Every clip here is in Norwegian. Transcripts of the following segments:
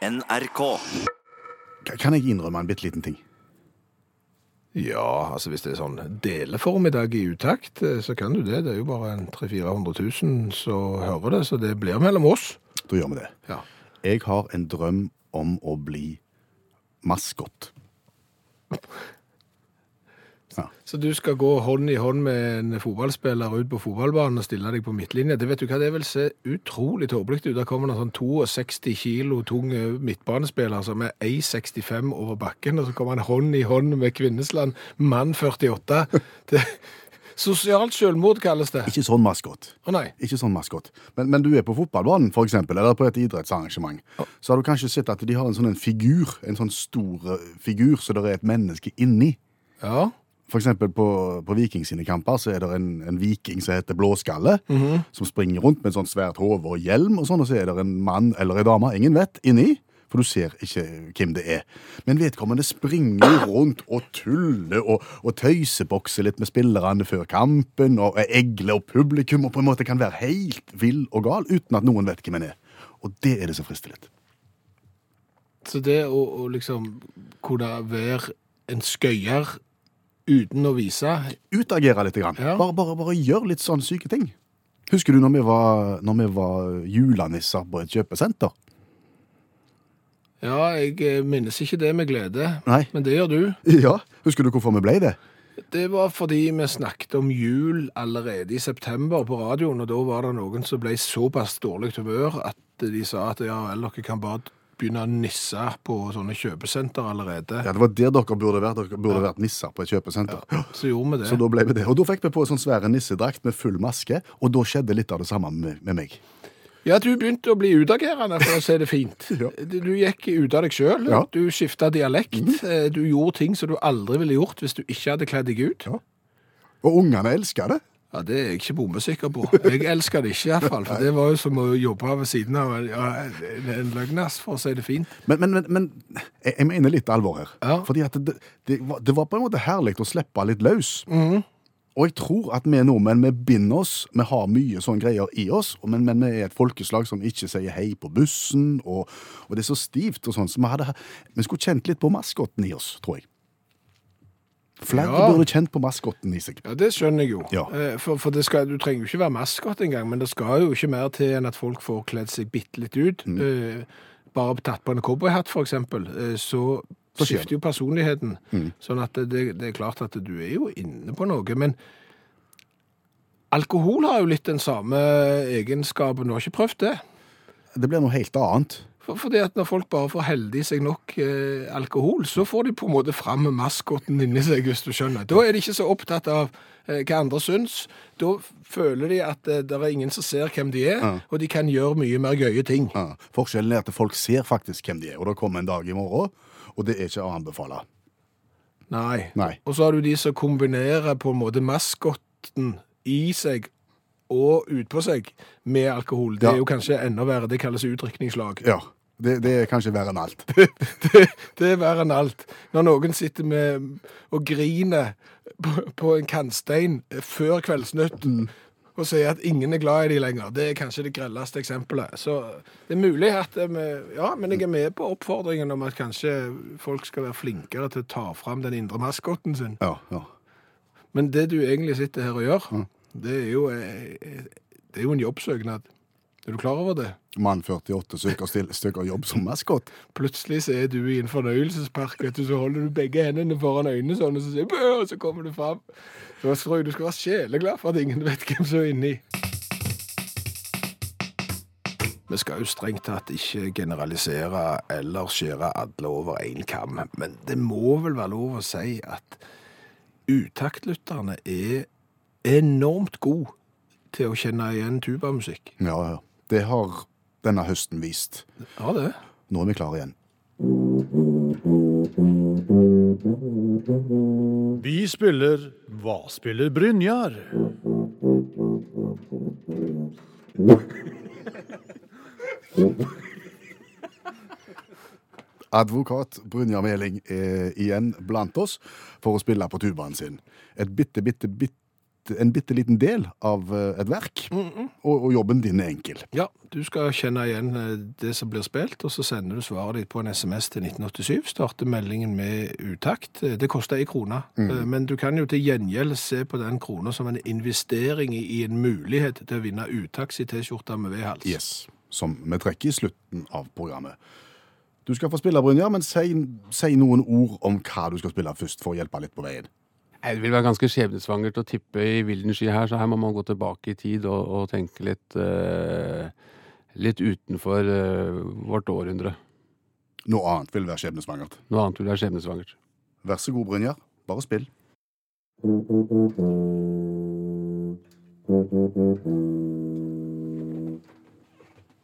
NRK. Kan jeg innrømme en bitte liten ting? Ja, altså hvis det er sånn deleformiddag i utakt, eh, så kan du det. Det er jo bare en 300 000-400 000 som hører det, så det blir mellom oss. Da gjør vi det. Ja. Jeg har en drøm om å bli maskot. Så du skal gå hånd i hånd med en fotballspiller ut på fotballbanen og stille deg på midtlinje. Det vet du hva, det vil se utrolig tåpelig ut. Der kommer det en sånn 62 kilo tung midtbanespiller som er 1,65 over bakken, og så kommer han hånd i hånd med Kvinnesland, mann 48. Det, sosialt selvmord kalles det. Ikke sånn maskot. Å nei. Ikke sånn maskot. Men, men du er på fotballbanen, for eksempel, eller på et idrettsarrangement. Så har du kanskje sett at de har en sånn en figur, en sånn stor eh, figur, så det er et menneske inni. Ja. For eksempel på, på Viking sine kamper så er det en, en viking som heter Blåskalle, som springer rundt med en sånn svært hode og hjelm, og sånn, og så er det en mann eller en dame, ingen vet, inni, for du ser ikke hvem det er. Men vedkommende springer rundt og tuller og, og tøysebokser litt med spillerne før kampen, og egler og publikum, og på en måte kan være helt vill og gal, uten at noen vet hvem en er. Og det er det som frister litt. Så det å, å liksom kunne være en skøyer uten å vise Utagere litt. Grann. Ja. Bare, bare, bare gjør litt sånn syke ting. Husker du når vi var, når vi var julenisser på et kjøpesenter? Ja, jeg eh, minnes ikke det med glede, Nei. men det gjør du. Ja. Husker du hvorfor vi ble det? Det var fordi vi snakket om jul allerede i september på radioen, og da var det noen som ble såpass dårlig humør at de sa at ja, vel, dere kan bare begynne å nisse på sånne kjøpesenter allerede. Ja, Det var der dere burde vært. Dere burde vært nisser på et kjøpesenter. Så gjorde vi det. Så da ble vi det. Og da fikk vi på en sånn svære nissedrakt med full maske, og da skjedde litt av det samme med, med meg. Ja, du begynte å bli utagerende, for å si det fint. Ja. Du gikk ut av deg sjøl. Ja. Du skifta dialekt. Mm. Du gjorde ting som du aldri ville gjort hvis du ikke hadde kledd deg ut. Ja. Og ungene elska det. Ja, Det er jeg ikke bombesikker på. Jeg elsker det ikke, iallfall. For det var jo som å jobbe ved siden av ja, en løgnas, for å si det fint. Men, men, men, men jeg, mener litt alvor her. Ja. Fordi at det, det, var, det var på en måte herlig å slippe litt løs. Og jeg tror at vi nordmenn vi binder oss, vi har mye sånne greier i oss, men, men vi er et folkeslag som ikke sier hei på bussen, og, og det er så stivt og sånn. Så vi, hadde, vi skulle kjent litt på maskotten i oss, tror jeg. Flere Ja. burde kjent på maskotten i seg. Ja, Det skjønner jeg jo. Ja. Eh, For, for det skal, du trenger jo ikke være maskot engang, men det skal jo ikke mer til enn at folk får kledd seg bitte litt ut. Mm. Eh, Bare tatt på en cowboyhatt, eksempel, eh, så Så skifter jo personligheten. Mm. Sånn at det, det er klart at du er jo inne på noe. Men alkohol har jo litt den samme egenskapen. Du har ikke prøvd det? Det blir noe helt annet. For, fordi at når folk bare får heldig seg nok eh, alkohol, så får de på en måte fram maskotten inni seg, hvis du skjønner. Da er de ikke så opptatt av eh, hva andre syns. Da føler de at eh, det er ingen som ser hvem de er, Ja. og de kan gjøre mye mer gøye ting. Ja. Forskjellen er at folk ser faktisk hvem de er, og det kommer en dag i morgen, og det er ikke å anbefale. Nei. Nei. Og så har du de som kombinerer på en måte maskotten i seg og utpå seg med alkohol. Det er jo kanskje enda verre. Det kalles utdrikningslag. Ja, det, det er kanskje verre enn alt. det, det er verre enn alt. Når noen sitter med og griner på, på en kantstein før Kveldsnytt og sier at ingen er glad i de lenger, det er kanskje det grelleste eksempelet. Så det er mulig at eh, vi, Ja, men jeg er med på oppfordringen om at kanskje folk skal være flinkere til å ta fram den indre maskotten sin. Ja, ja. Men det du egentlig sitter her og gjør, det er jo eh, Det er jo en jobbsøknad. Er du klar over det? Mann 48 søker, still, søker jobb som maskot. Plutselig så er du i en fornøyelsespark, vet du, så holder du begge hendene foran øynene sånn, og så sier «Bø», og så kommer du fram. Da tror jeg du skal være sjeleglad for at ingen vet hvem som er inni. Vi skal jo strengt tatt ikke generalisere eller skjære alle over en kam, men det må vel være lov å si at utaktlytterne er enormt god til å kjenne igjen tubamusikk. Ja, ja. Det har denne høsten vist. Ja, det. Nå er vi klare igjen. Vi spiller Hva spiller Brynjar? Advokat Brynjar Meling er igjen blant oss for å spille på tubaen sin. Et bitte, bitte, bitte en bitte liten del av eh, et verk, og, og jobben din er enkel. Ja, du skal kjenne igjen eh, det som blir spilt, og så sender du svaret ditt på en SMS til 1987. Starter meldingen med utakt. Eh, Det koster ei krone, mm. men du kan jo til gjengjeld se på den krona som en investering i en mulighet til å vinne utaks i T-skjorta med V-hals. Yes, som vi trekker i slutten av programmet. Du skal få spille, Brynjar, men si, si noen ord om hva du skal spille først, for å hjelpe litt på veien. Det vil være ganske skjebnesvangert å tippe i vilden sky her, så her må man gå tilbake i tid og, og tenke litt, uh, litt utenfor uh, vårt århundre. Noe annet vil være skjebnesvangert. Noe annet vil være skjebnesvangert. Vær så god, Brynjar. Bare spill.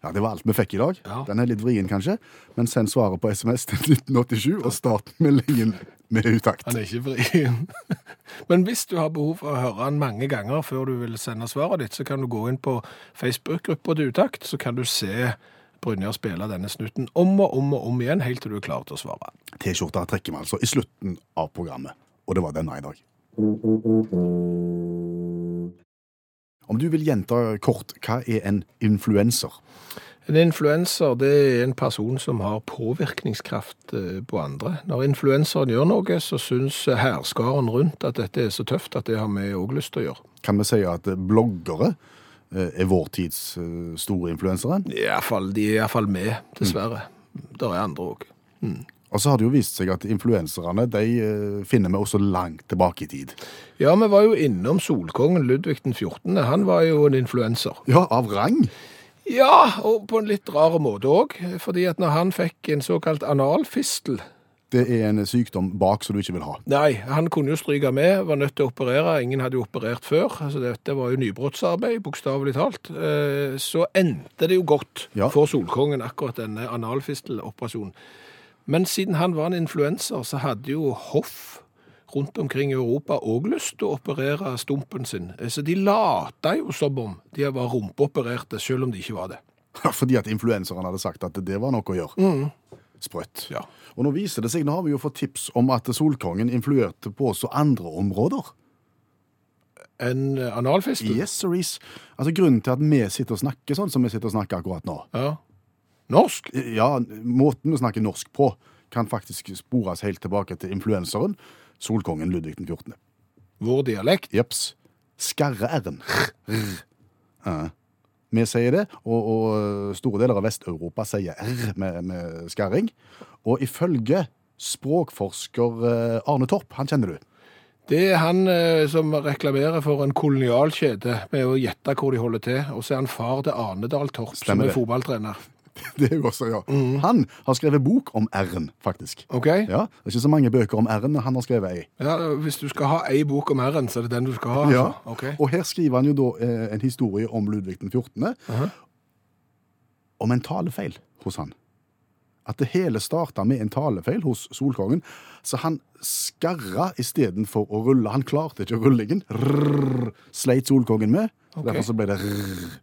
Ja, Det var alt vi fikk i dag. Ja. Den er litt vrien, kanskje, men send svaret på SMS til 1987 og start meldingen med utakt. Han er ikke vrien. Men hvis du har behov for å høre han mange ganger før du vil sende svaret ditt, så kan du gå inn på Facebook-gruppa til Utakt, så kan du se Brynjar spille denne snutten om og om og om igjen, helt til du er klar til å svare. T-skjorta trekker vi altså i slutten av programmet, og det var denne i dag. Om du vil gjenta kort, hva er en influenser? En influenser det er en person som har påvirkningskraft eh, på andre. Når influenseren gjør noe, så syns hærskaren rundt at dette er så tøft at det har vi òg lyst til å gjøre. Kan vi si at bloggere eh, er vår tids eh, store influensere? I fall, de er iallfall med, dessverre. Det er andre òg. Og så har det jo vist seg at influenserne de finner vi også langt tilbake i tid. Ja, vi var jo innom solkongen Ludvig den 14. Han var jo en influenser. Ja, av rang. Ja, og på en litt rar måte òg. Fordi at når han fikk en såkalt analfistel Det er en sykdom bak som du ikke vil ha. Nei, han kunne jo stryke med, var nødt til å operere. Ingen hadde jo operert før. altså Dette var jo nybrottsarbeid, bokstavelig talt. Eh, Så endte det jo godt Ja. for solkongen, akkurat denne analfisteloperasjonen. Men siden han var en influenser, så hadde jo hoff rundt omkring i Europa òg lyst til å operere stumpen sin. Eh, Så de lata jo som om de var rumpeopererte, selv om de ikke var det. Fordi at influenserne hadde sagt at det var noe å gjøre. Sprøtt. Ja. Og nå viser det seg, nå har vi jo fått tips om at Solkongen influerte på også andre områder. En eh. Yes, siris. Altså Grunnen til at vi sitter og snakker sånn som vi sitter og snakker akkurat nå, Ja. Norsk? ja, måten vi snakker norsk på, kan faktisk spores helt tilbake til influenseren Solkongen Ludvig den 14. Vår dialekt? Jepps. Skarre-r-en. Uh, Vi sier det, og, og store deler av Vest-Europa sier r med, med skarring. Og ifølge språkforsker eh, Arne Torp, han kjenner du, Det er han eh, som reklamerer for en kolonialkjede med å gjette hvor de holder til. Og så er han far til Arnedal Torp, som Stemmer er det. fotballtrener. det er jo også, ja. Han har skrevet bok om r-en, faktisk. OK? Ja, Det er ikke så mange bøker om r-en, men han har skrevet ei. Ja, hvis du skal ha ei bok om R-en, så er det den du skal ha. Ja. altså. Ok. Og her skriver han jo da eh, en historie om Ludvig den 14. Aha. Om en talefeil hos han. At det hele starta med en talefeil hos Solkongen. Så han skarra istedenfor å rulle. Han klarte ikke rullingen. Rrr, sleit Solkongen med. Okay. Derfor så ble det rrr.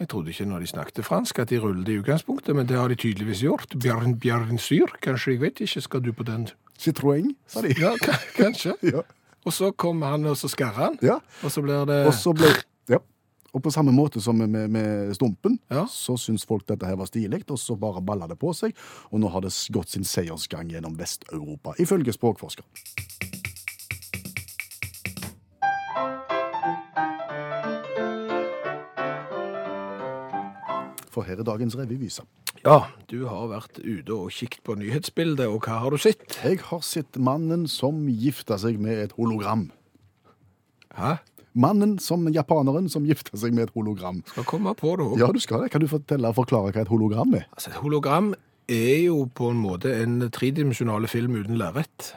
Jeg trodde ikke når de snakket fransk at de rullet i utgangspunktet, men det har de tydeligvis gjort. Bjørn Bjørn Syr, kanskje, jeg vet ikke. Skal du på den? Citroën, sa de. Ja, kanskje. Ja. Og så kom han, og så skarrer han. ja. Og så blir det Og så ble ja. Og på samme måte som med, med Stumpen, Ja. så syns folk dette her var stilig, og så bare balla det på seg. Og nå har det gått sin seiersgang gjennom Vest-Europa, ifølge språkforsker. For her er dagens revyvise. Ja, du har vært ute og kikket på nyhetsbildet, og hva har du sett? Jeg har sett mannen som gifta seg med et hologram. Hæ? Mannen som japaneren som gifta seg med et hologram. Skal komme på det òg. Ja, du skal det. Kan du fortelle og forklare hva et hologram er? Altså, et hologram er jo på en måte en tredimensjonale film uten lerret.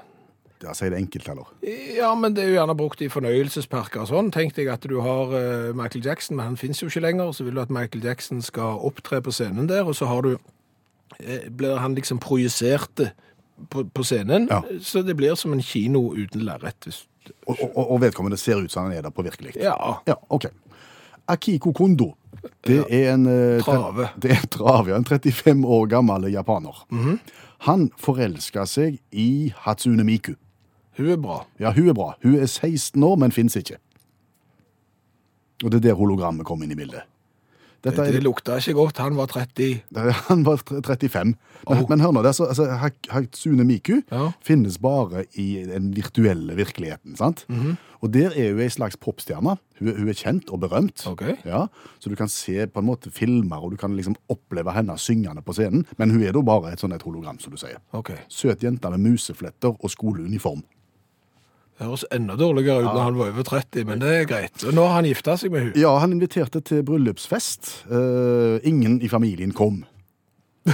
Ja, Si det enkelt, eller? Ja, men det er jo gjerne brukt i fornøyelsesparker og sånn. Tenk deg at du har eh, Michael Jackson, men han finnes jo ikke lenger. Så vil du at Michael Jackson skal opptre på scenen der, og så har du eh, blir han liksom projisert på, på scenen. Ja. Så det blir som en kino uten lerret. Og, og, og vedkommende ser ut som han er der på virkelig. Ja. Ja, ok. Akiko Kondo. Det er en eh, Trave. Det er en trave, ja. En 35 år gammel japaner. Han forelska seg i Hatsune Miku. Hun er bra. Ja, hun er bra. Hun er 16 år, men fins ikke. Og det er der hologrammet kom inn i bildet. Det, det lukta ikke godt. Han var 30. han var 35. Men, Oh. men hør nå, det så, altså, Hatsune Miku Ja. finnes bare i den virtuelle virkeligheten. sant? Mhm. Og der er hun ei slags popstjerne. Hun, hun er kjent og berømt. Ok. Ja, Så du kan se på en måte filmer, og du kan liksom oppleve henne syngende på scenen. Men hun er da bare et sånn et hologram, som du sier. Ok. Søt jente med musefletter og skoleuniform. Det høres enda dårligere ut når han var over 30, men det er greit. Nå har han gifta seg med henne. Ja, han inviterte til bryllupsfest. Uh, ingen i familien kom.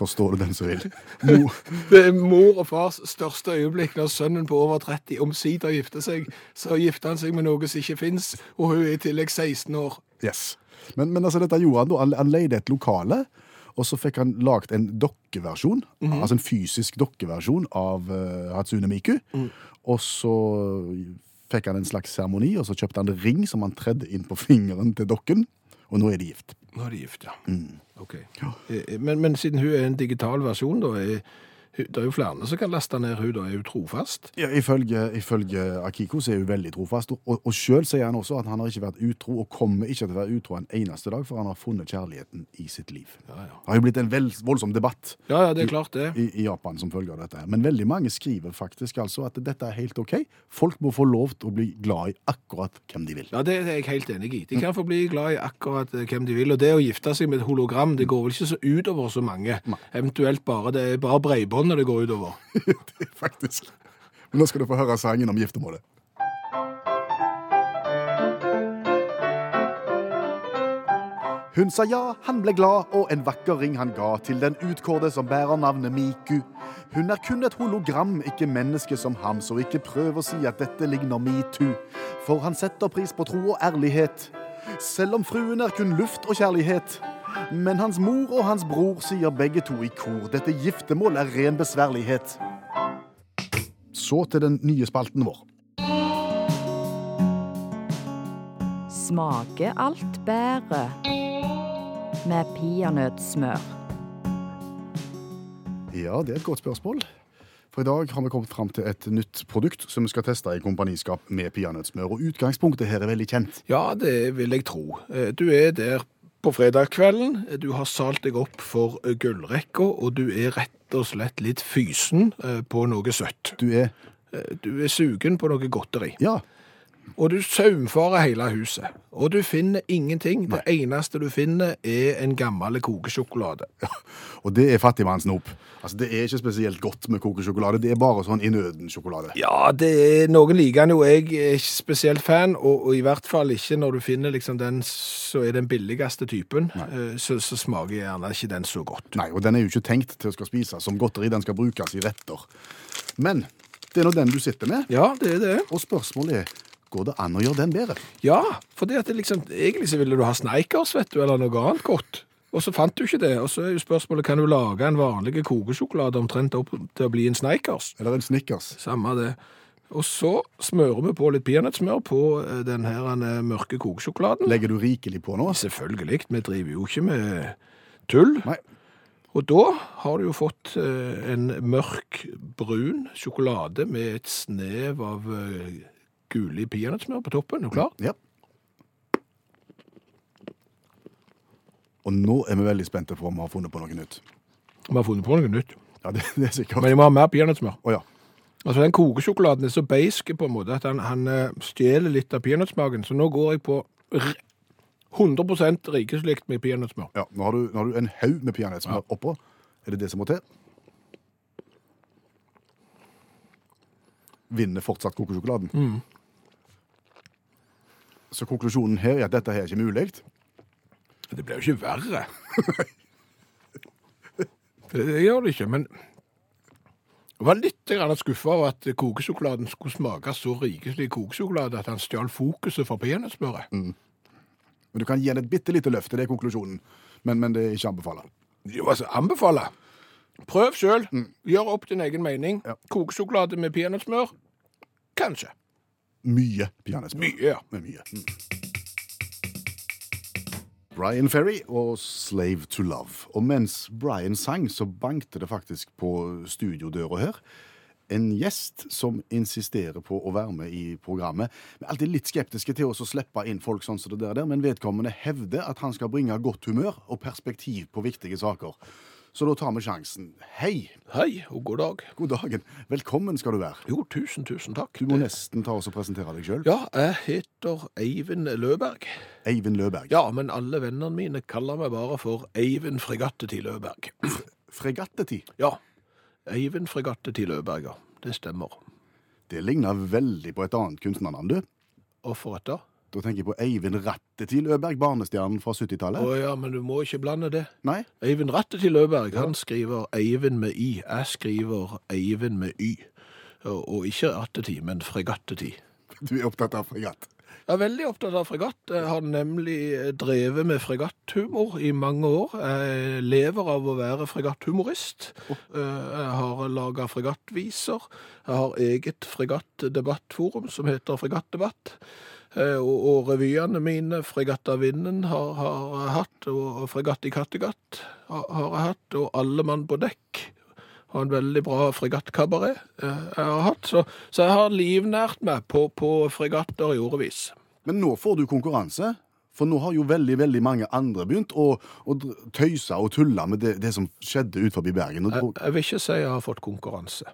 Forstår du den som vil? Mor. Det er mor og fars største øyeblikk når sønnen på over 30 omsider gifter seg. Så gifter han seg med noe som ikke fins, og hun er i tillegg 16 år. yes. Men, men altså, dette gjorde han da. Han, han leide et lokale, og så fikk han lagd en dokkeversjon, altså en fysisk dokkeversjon av uh, Hatsune Miku. Og så fikk han en slags seremoni, og så kjøpte han en ring som han tredde inn på fingeren til dokken, og nå er de gift. Nå er de gift, ja. Ok. Ja. Men, men siden hun er en digital versjon, da, er, det er jo flere som kan laste ned hun da, er hun trofast? Ja, ifølge, ifølge Akiko så er hun veldig trofast, og, og sjøl sier han også at han har ikke vært utro, og kommer ikke til å være utro en eneste dag, for han har funnet kjærligheten i sitt liv. Ja, ja. Det har jo blitt en voldsom debatt Ja, ja, det er klart det. i, i Japan som følge av dette. her. Men veldig mange skriver faktisk altså at dette er helt OK. Folk må få lov til å bli glad i akkurat hvem de vil. Ja, Det er jeg helt enig i. De kan få bli glad i akkurat eh, hvem de vil. Og det å gifte seg med et hologram, det går vel ikke så utover så mange. Eventuelt bare det er bare bredbåndet det går utover. faktisk. Men nå skal du få høre sangen om giftermålet. Hun sa ja, han ble glad, og en vakker ring han ga til den utkårde som bærer navnet Miku. Hun er kun et hologram, ikke menneske som ham, så ikke prøv å si at dette ligner metoo. For han setter pris på tro og ærlighet, selv om fruen er kun luft og kjærlighet. Men hans mor og hans bror sier begge to i kor, dette giftermål er ren besværlighet. Så til den nye spalten vår. Smaker alt bedre med peanøttsmør? Ja, det er et godt spørsmål. For i dag har vi kommet fram til et nytt produkt som vi skal teste i kompaniskap med peanøttsmør. Og utgangspunktet her er veldig kjent. Ja, det vil jeg tro. Eh, Du er der på fredagskvelden. Du har salt deg opp for eh, gullrekka, og du er rett og slett litt fysen eh, på noe søtt. Du er Eh, Du er sugen på noe godteri. Ja, Og du saumfarer hele huset. Og du finner ingenting. Det eneste du finner, er en gammel kokesjokolade. og det er fattigmannssnop. Altså, det er ikke spesielt godt med kokesjokolade. Det er bare sånn i nøden-sjokolade. Ja, det er, noen liker den jo. Jeg er ikke spesielt fan, og, og i hvert fall ikke når du finner liksom den så er den billigste typen, eh, så, så smaker gjerne ikke den så godt. Nei, og den er jo ikke tenkt til å skal spises som godteri. Den skal brukes i retter. Men det er nå den du sitter med, Ja, det er det. og spørsmålet er går det an å gjøre den bedre. Ja, for det at det liksom, egentlig så ville du ha Sneikers, vet du, eller noe annet godt. Og så fant du ikke det, og så er jo spørsmålet, kan du lage en vanlig kokesjokolade omtrent opp til å bli en Sneikers? Eller en Snickers. Samme det. Og så smører vi på litt peanøttsmør på eh, den her eh, mørke kokesjokoladen. Legger du rikelig på nå? Selvfølgelig, vi driver jo ikke med tull. Nei. Og da har du jo fått eh, en mørk, brun sjokolade med et snev av gulig peanøttsmør på toppen. Er du klar? Ja. Og nå er vi veldig spente på om vi har funnet på noe nytt. Vi har funnet på noe nytt. Ja, det, det er sikkert. Men jeg må ha mer peanøttsmør. Å ja. Altså, den kokesjokoladen er så beisk på en måte at han, han eh, stjeler litt av peanøttsmaken. Så nå går jeg på r 100% rikeslikt med peanøttsmør. ja. Nå har du, nå har du en haug med peanøttsmør oppå. Er det det som må til? Vinner fortsatt kokesjokoladen. Så konklusjonen her er at dette her er ikke mulig. Det blir jo ikke verre. det, det gjør det ikke, men jeg var litt skuffa over at kokesjokoladen skulle smake så rikelig kokesjokolade at han stjal fokuset fra peanøttsmøret. Men du kan gi den et bitte lite løft, det er konklusjonen. Men, men det er ikke anbefalt. Jo, altså, anbefaler. Prøv sjøl. Gjør opp din egen mening. Ja. Kokesjokolade med peanøttsmør? Kanskje. Mye peanøttsmør. Mye, ja. Med mye. Mm. Brian Ferry og 'Slave to Love'. Og mens Brian sang, så bankte det faktisk på studiodøra her. en gjest som insisterer på å være med i programmet. Vi er alltid litt skeptiske til å slippe inn folk sånn som det der, men vedkommende hevder at han skal bringe godt humør og perspektiv på viktige saker. Så da tar vi sjansen. Hei, Hei og god dag. god dagen. Velkommen skal du være. Jo, tusen, tusen takk. Du må nesten ta oss og presentere deg sjøl. Ja, jeg heter Eivind Løberg. Eivind Løberg. Ja, men alle vennene mine kaller meg bare for Eivind Fregatteti Løberg. Fregatteti? Ja, Eivind Fregatteti Løberg, ja. Det stemmer. Det ligner veldig på et annet kunstnernavn, du. Og for et da? Da tenker jeg på Eivind Rattetil Øberg, barnestjernen fra 70-tallet. Å ja, men du må ikke blande det. Nei? Eivind Rattetil Løberg, han skriver Eivind med I. Jeg skriver Eivind med Y. Og, ikke Ratteti, men fregattetid. Du er opptatt av fregatt. Jeg er veldig opptatt av fregatt. Jeg har nemlig drevet med fregatthumor i mange år. Jeg lever av å være fregatthumorist. Eh, Jeg har laga fregattviser. Jeg har eget fregattdebattforum som heter Fregattdebatt. Eh, Og, og revyene mine, Fregattavinden, har, har hatt, og Fregatt i Kattegat har, har jeg hatt, og Alle mann på dekk har en veldig bra fregattkabaret eh, jeg har hatt. Så, så jeg har livnært meg på, på fregatter i årevis. Men nå får du konkurranse. For nå har jo veldig veldig mange andre begynt å, å tøyse og tulle med det, det som skjedde ut forbi Bergen. Jeg, jeg vil ikke si jeg har fått konkurranse.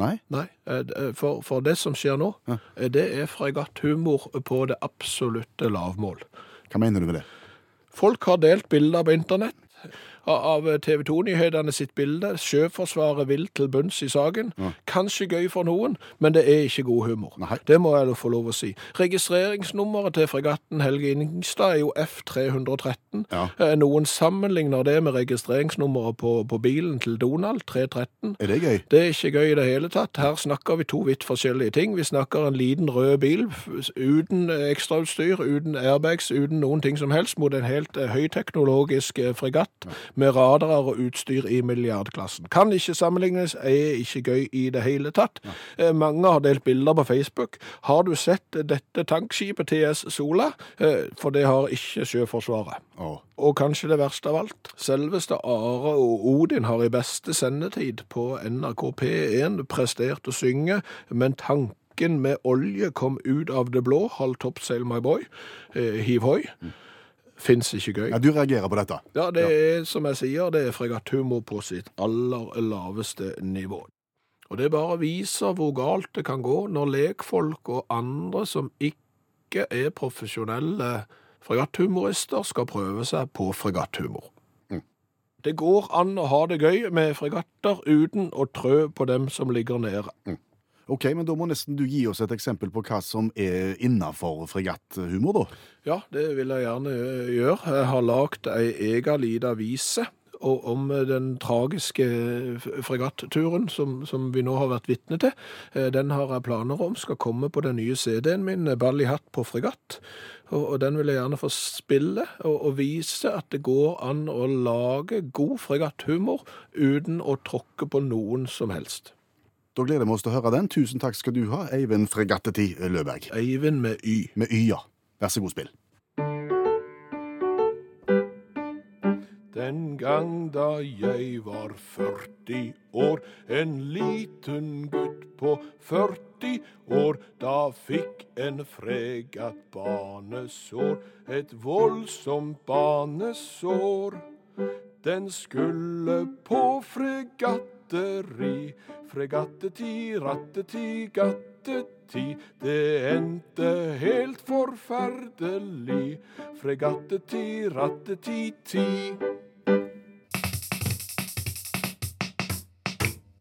Nei? Nei, eh, for, for det som skjer nå, ja. det er fregatthumor på det absolutte lavmål. Hva mener du med det? Folk har delt bilder på internett av TV 2-nyhetene sitt bilde. Sjøforsvaret vil til bunns i saken. Kanskje gøy for noen, men det er ikke god humor. Nei. Det må jeg få lov å si. Registreringsnummeret til fregatten Helge Ingstad er jo F313. Ja. Eh, Noen sammenligner det med registreringsnummeret på, på bilen til Donald, 313. Er det gøy? Det er ikke gøy i det hele tatt. Her snakker vi to vidt forskjellige ting. Vi snakker en liten rød bil uten ekstrautstyr, uten airbags, uten noen ting som helst, mot en helt eh, høyteknologisk eh, fregatt med radarer og utstyr i milliardklassen. Kan ikke sammenlignes, er ikke gøy i det hele tatt. Ja. Mange har delt bilder på Facebook. Har du sett dette tankskipet TS Sola? Eh, For det har ikke Sjøforsvaret. Oh. Og kanskje det verste av alt, selveste Are og Odin har i beste sendetid på NRK P1 prestert å synge, men tanken med olje kom ut av det blå, hold top sail my boy, eh, hiv hoi, fins ikke gøy. ja, du reagerer på dette. Ja, det er som jeg sier, det er fregatthumor på sitt aller laveste nivå. Og det bare viser hvor galt det kan gå når lekfolk og andre som ikke er profesjonelle fregatthumorister, skal prøve seg på fregatthumor. Det går an å ha det gøy med fregatter uten å trø på dem som ligger nede. Ok, men da må nesten du gi oss et eksempel på hva som er innafor fregatthumor, da. Ja, det vil jeg gjerne eh, gjøre. Jeg har lagd ei ega lita vise om den tragiske f- fregatturen som, som vi nå har vært vitne til. Eh, Den har jeg planer om skal komme på den nye CD-en min, eh, Ball i hatt på fregatt. Og, og den vil jeg gjerne få spille og, og vise at det går an å lage god fregatthumor uten å tråkke på noen som helst. Da gleder vi oss til å høre den. Tusen takk skal du ha, Eivind Fregattetid Løberg. Eivind med Y. Med Y, ja. Vær så god, spill. Den gang da jeg var 40 år, en liten gutt på 40 år, da fikk en fregatt banesår, et voldsomt banesår. Den skulle på fregatteri, fregatteti, ratteti, gatteti. Det endte helt forferdelig, fregatteti, ratteti-ti.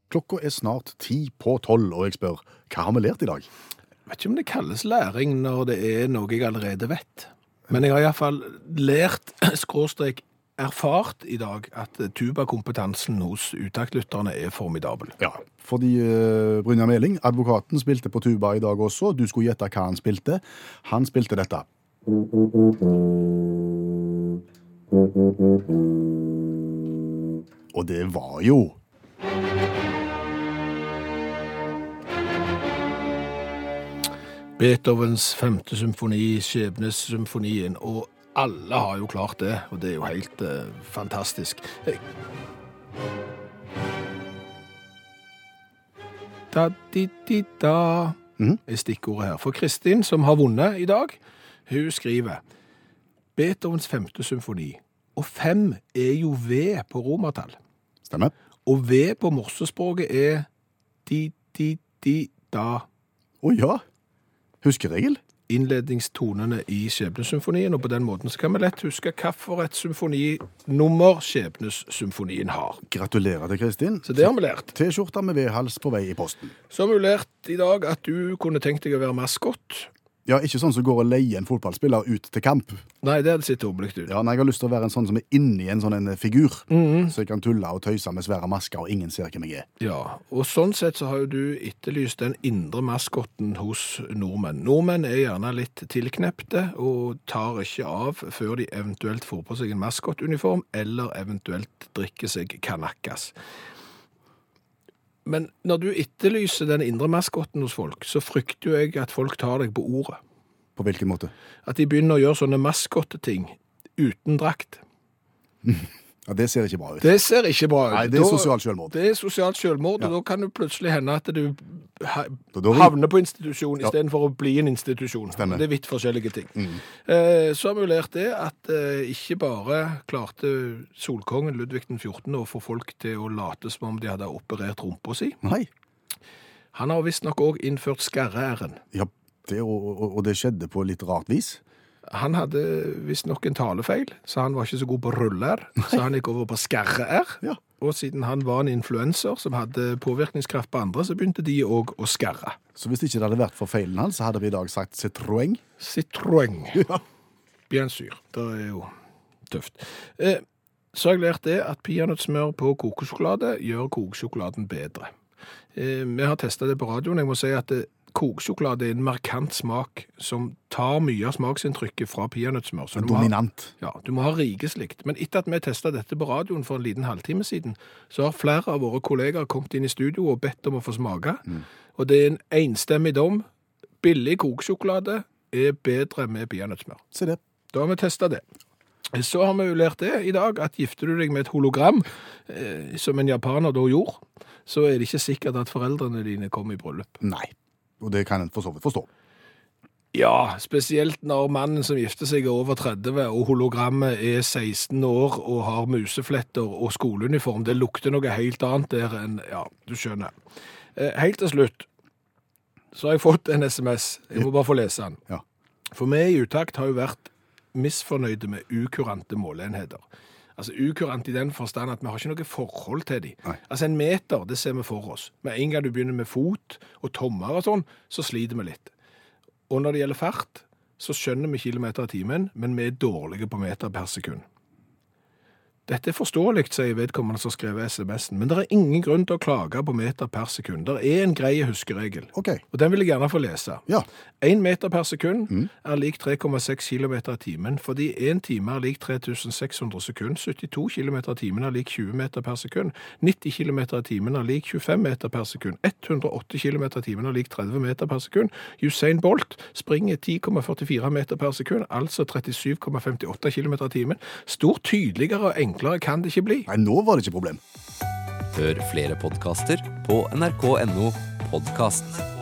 Klokka er snart ti på tolv, og jeg spør hva har vi lært i dag? Jeg vet ikke om det kalles læring når det er noe jeg allerede vet. Men jeg har iallfall lært, skråstrek, erfart i dag at tubakompetansen hos utaktlytterne er formidabel. Ja, fordi uh, Brynjar Meling, advokaten, spilte på tuba i dag også. Du skulle gjette hva han spilte. Han spilte dette. Og det var jo Beethovens femte symfoni, Skjebnesymfonien. og alle har jo klart det, og det er jo helt eh, fantastisk. Hey. Da-di-di-da Mhm. er stikkordet her. For Kristin, som har vunnet i dag, hun skriver Beethovens femte symfoni. Og fem er jo V på romertall. Stemmer. Og V på morsespråket er di-di-di-da. Å ja. Huskeregel. Innledningstonene i Skjebnesymfonien, og på den måten så kan vi lett huske hvilket symfoninummer Skjebnessymfonien har. Gratulerer til Kristin. Så det har vi lært. T-skjorta med V-hals på vei i posten. Så har vi lært i dag at du kunne tenkt deg å være maskott. Ja, ikke sånn som går og leier en fotballspiller ut til kamp. Nei, det hadde sett ut. Ja, nei, Jeg har lyst til å være en sånn som er inni en sånn en figur. Mhm. Så jeg kan tulle og tøyse med svære masker, og ingen ser hvem jeg er. Ja, og sånn sett så har jo du etterlyst den indre maskotten hos nordmenn. Nordmenn er gjerne litt tilknepte og tar ikke av før de eventuelt får på seg en maskottuniform, eller eventuelt drikker seg kanakkas. Men når du etterlyser den indre maskotten hos folk, så frykter jo jeg at folk tar deg på ordet. På hvilken måte? At de begynner å gjøre sånne maskotteting uten drakt. Ja, Det ser ikke bra ut. Det ser ikke bra ut. Nei, det er Da- sosialt selvmord. Det er sosialt selvmord, Ja. og da kan det plutselig hende at du havner på institusjon Ja. istedenfor å bli en institusjon. Stemmer. Det er vidt forskjellige ting. Mm. Eh, Så har vi lært det at eh, ikke bare klarte solkongen Ludvig den 14. å få folk til å late som om de hadde operert rumpa si. Nei. Han har visstnok òg innført skarre-r-en. Ja, det, og, og, og det skjedde på litt rart vis. Han hadde visstnok en talefeil, så han var ikke så god på ruller. Så han gikk over på skarre-r. Ja. Og siden han var en influenser som hadde påvirkningskraft på andre, så begynte de òg å skarre. Så hvis ikke det hadde vært for feilen hans, så hadde vi i dag sagt Citroën. Citroën. Ja. Bien sûr. Det er jo tøft. Eh, så har jeg lært det at peanøttsmør på kokesjokolade gjør kokesjokoladen bedre. Eh, vi har testa det på radioen. Jeg må si at eh, kokesjokolade er en markant smak som tar mye av smaksinntrykket fra peanøttsmør. Så du ha- Dominant. ja, du må ha rikeslikt. Men etter at vi testa dette på radioen for en liten halvtime siden, så har flere av våre kollegaer kommet inn i studio og bedt om å få smake. Og det er en enstemmig dom. Billig kokesjokolade er bedre med peanøttsmør. Se det. Da har vi testa det. Så har vi jo lært det i dag, at gifter du deg med et hologram, eh, som en japaner da gjorde, så er det ikke sikkert at foreldrene dine kommer i bryllup. Nei. Og det kan en for så vidt forstå. Ja, spesielt når mannen som gifter seg er over 30, og hologrammet er 16 år og har musefletter og skoleuniform. Det lukter noe helt annet der enn Ja, du skjønner. Eh, Helt til slutt så har jeg fått en SMS. Jeg må bare få lese den. Ja. For vi i Utakt har jo vært misfornøyde med ukurante måleenheter. Altså ukurant i den forstand at vi har ikke noe forhold til dem. Nei. Altså en meter, det ser vi for oss. Med en gang du begynner med fot og tommer og sånn, så sliter vi litt. Og når det gjelder fart, så skjønner vi kilometer i timen, men vi er dårlige på meter per sekund. Dette er forståelig, sier vedkommende som skrev SMS-en, men det er ingen grunn til å klage på meter per sekund. Det er en grei huskeregel, OK. og den vil jeg gjerne få lese. Ja. Én meter per sekund er lik 3,6 km i timen, fordi én time er lik 3600 sekund, 72 km i timen er lik 20 meter per sekund, 90 km i timen er lik 25 meter per sekund, 108 km i timen er lik 30 meter per sekund. Usain Bolt springer 10,44 meter per sekund, altså 37,58 km i timen. Stort tydeligere og enklere kan det ikke bli. Nei, nå var det ikke problem. Hør flere podkaster på nrk.no podkast.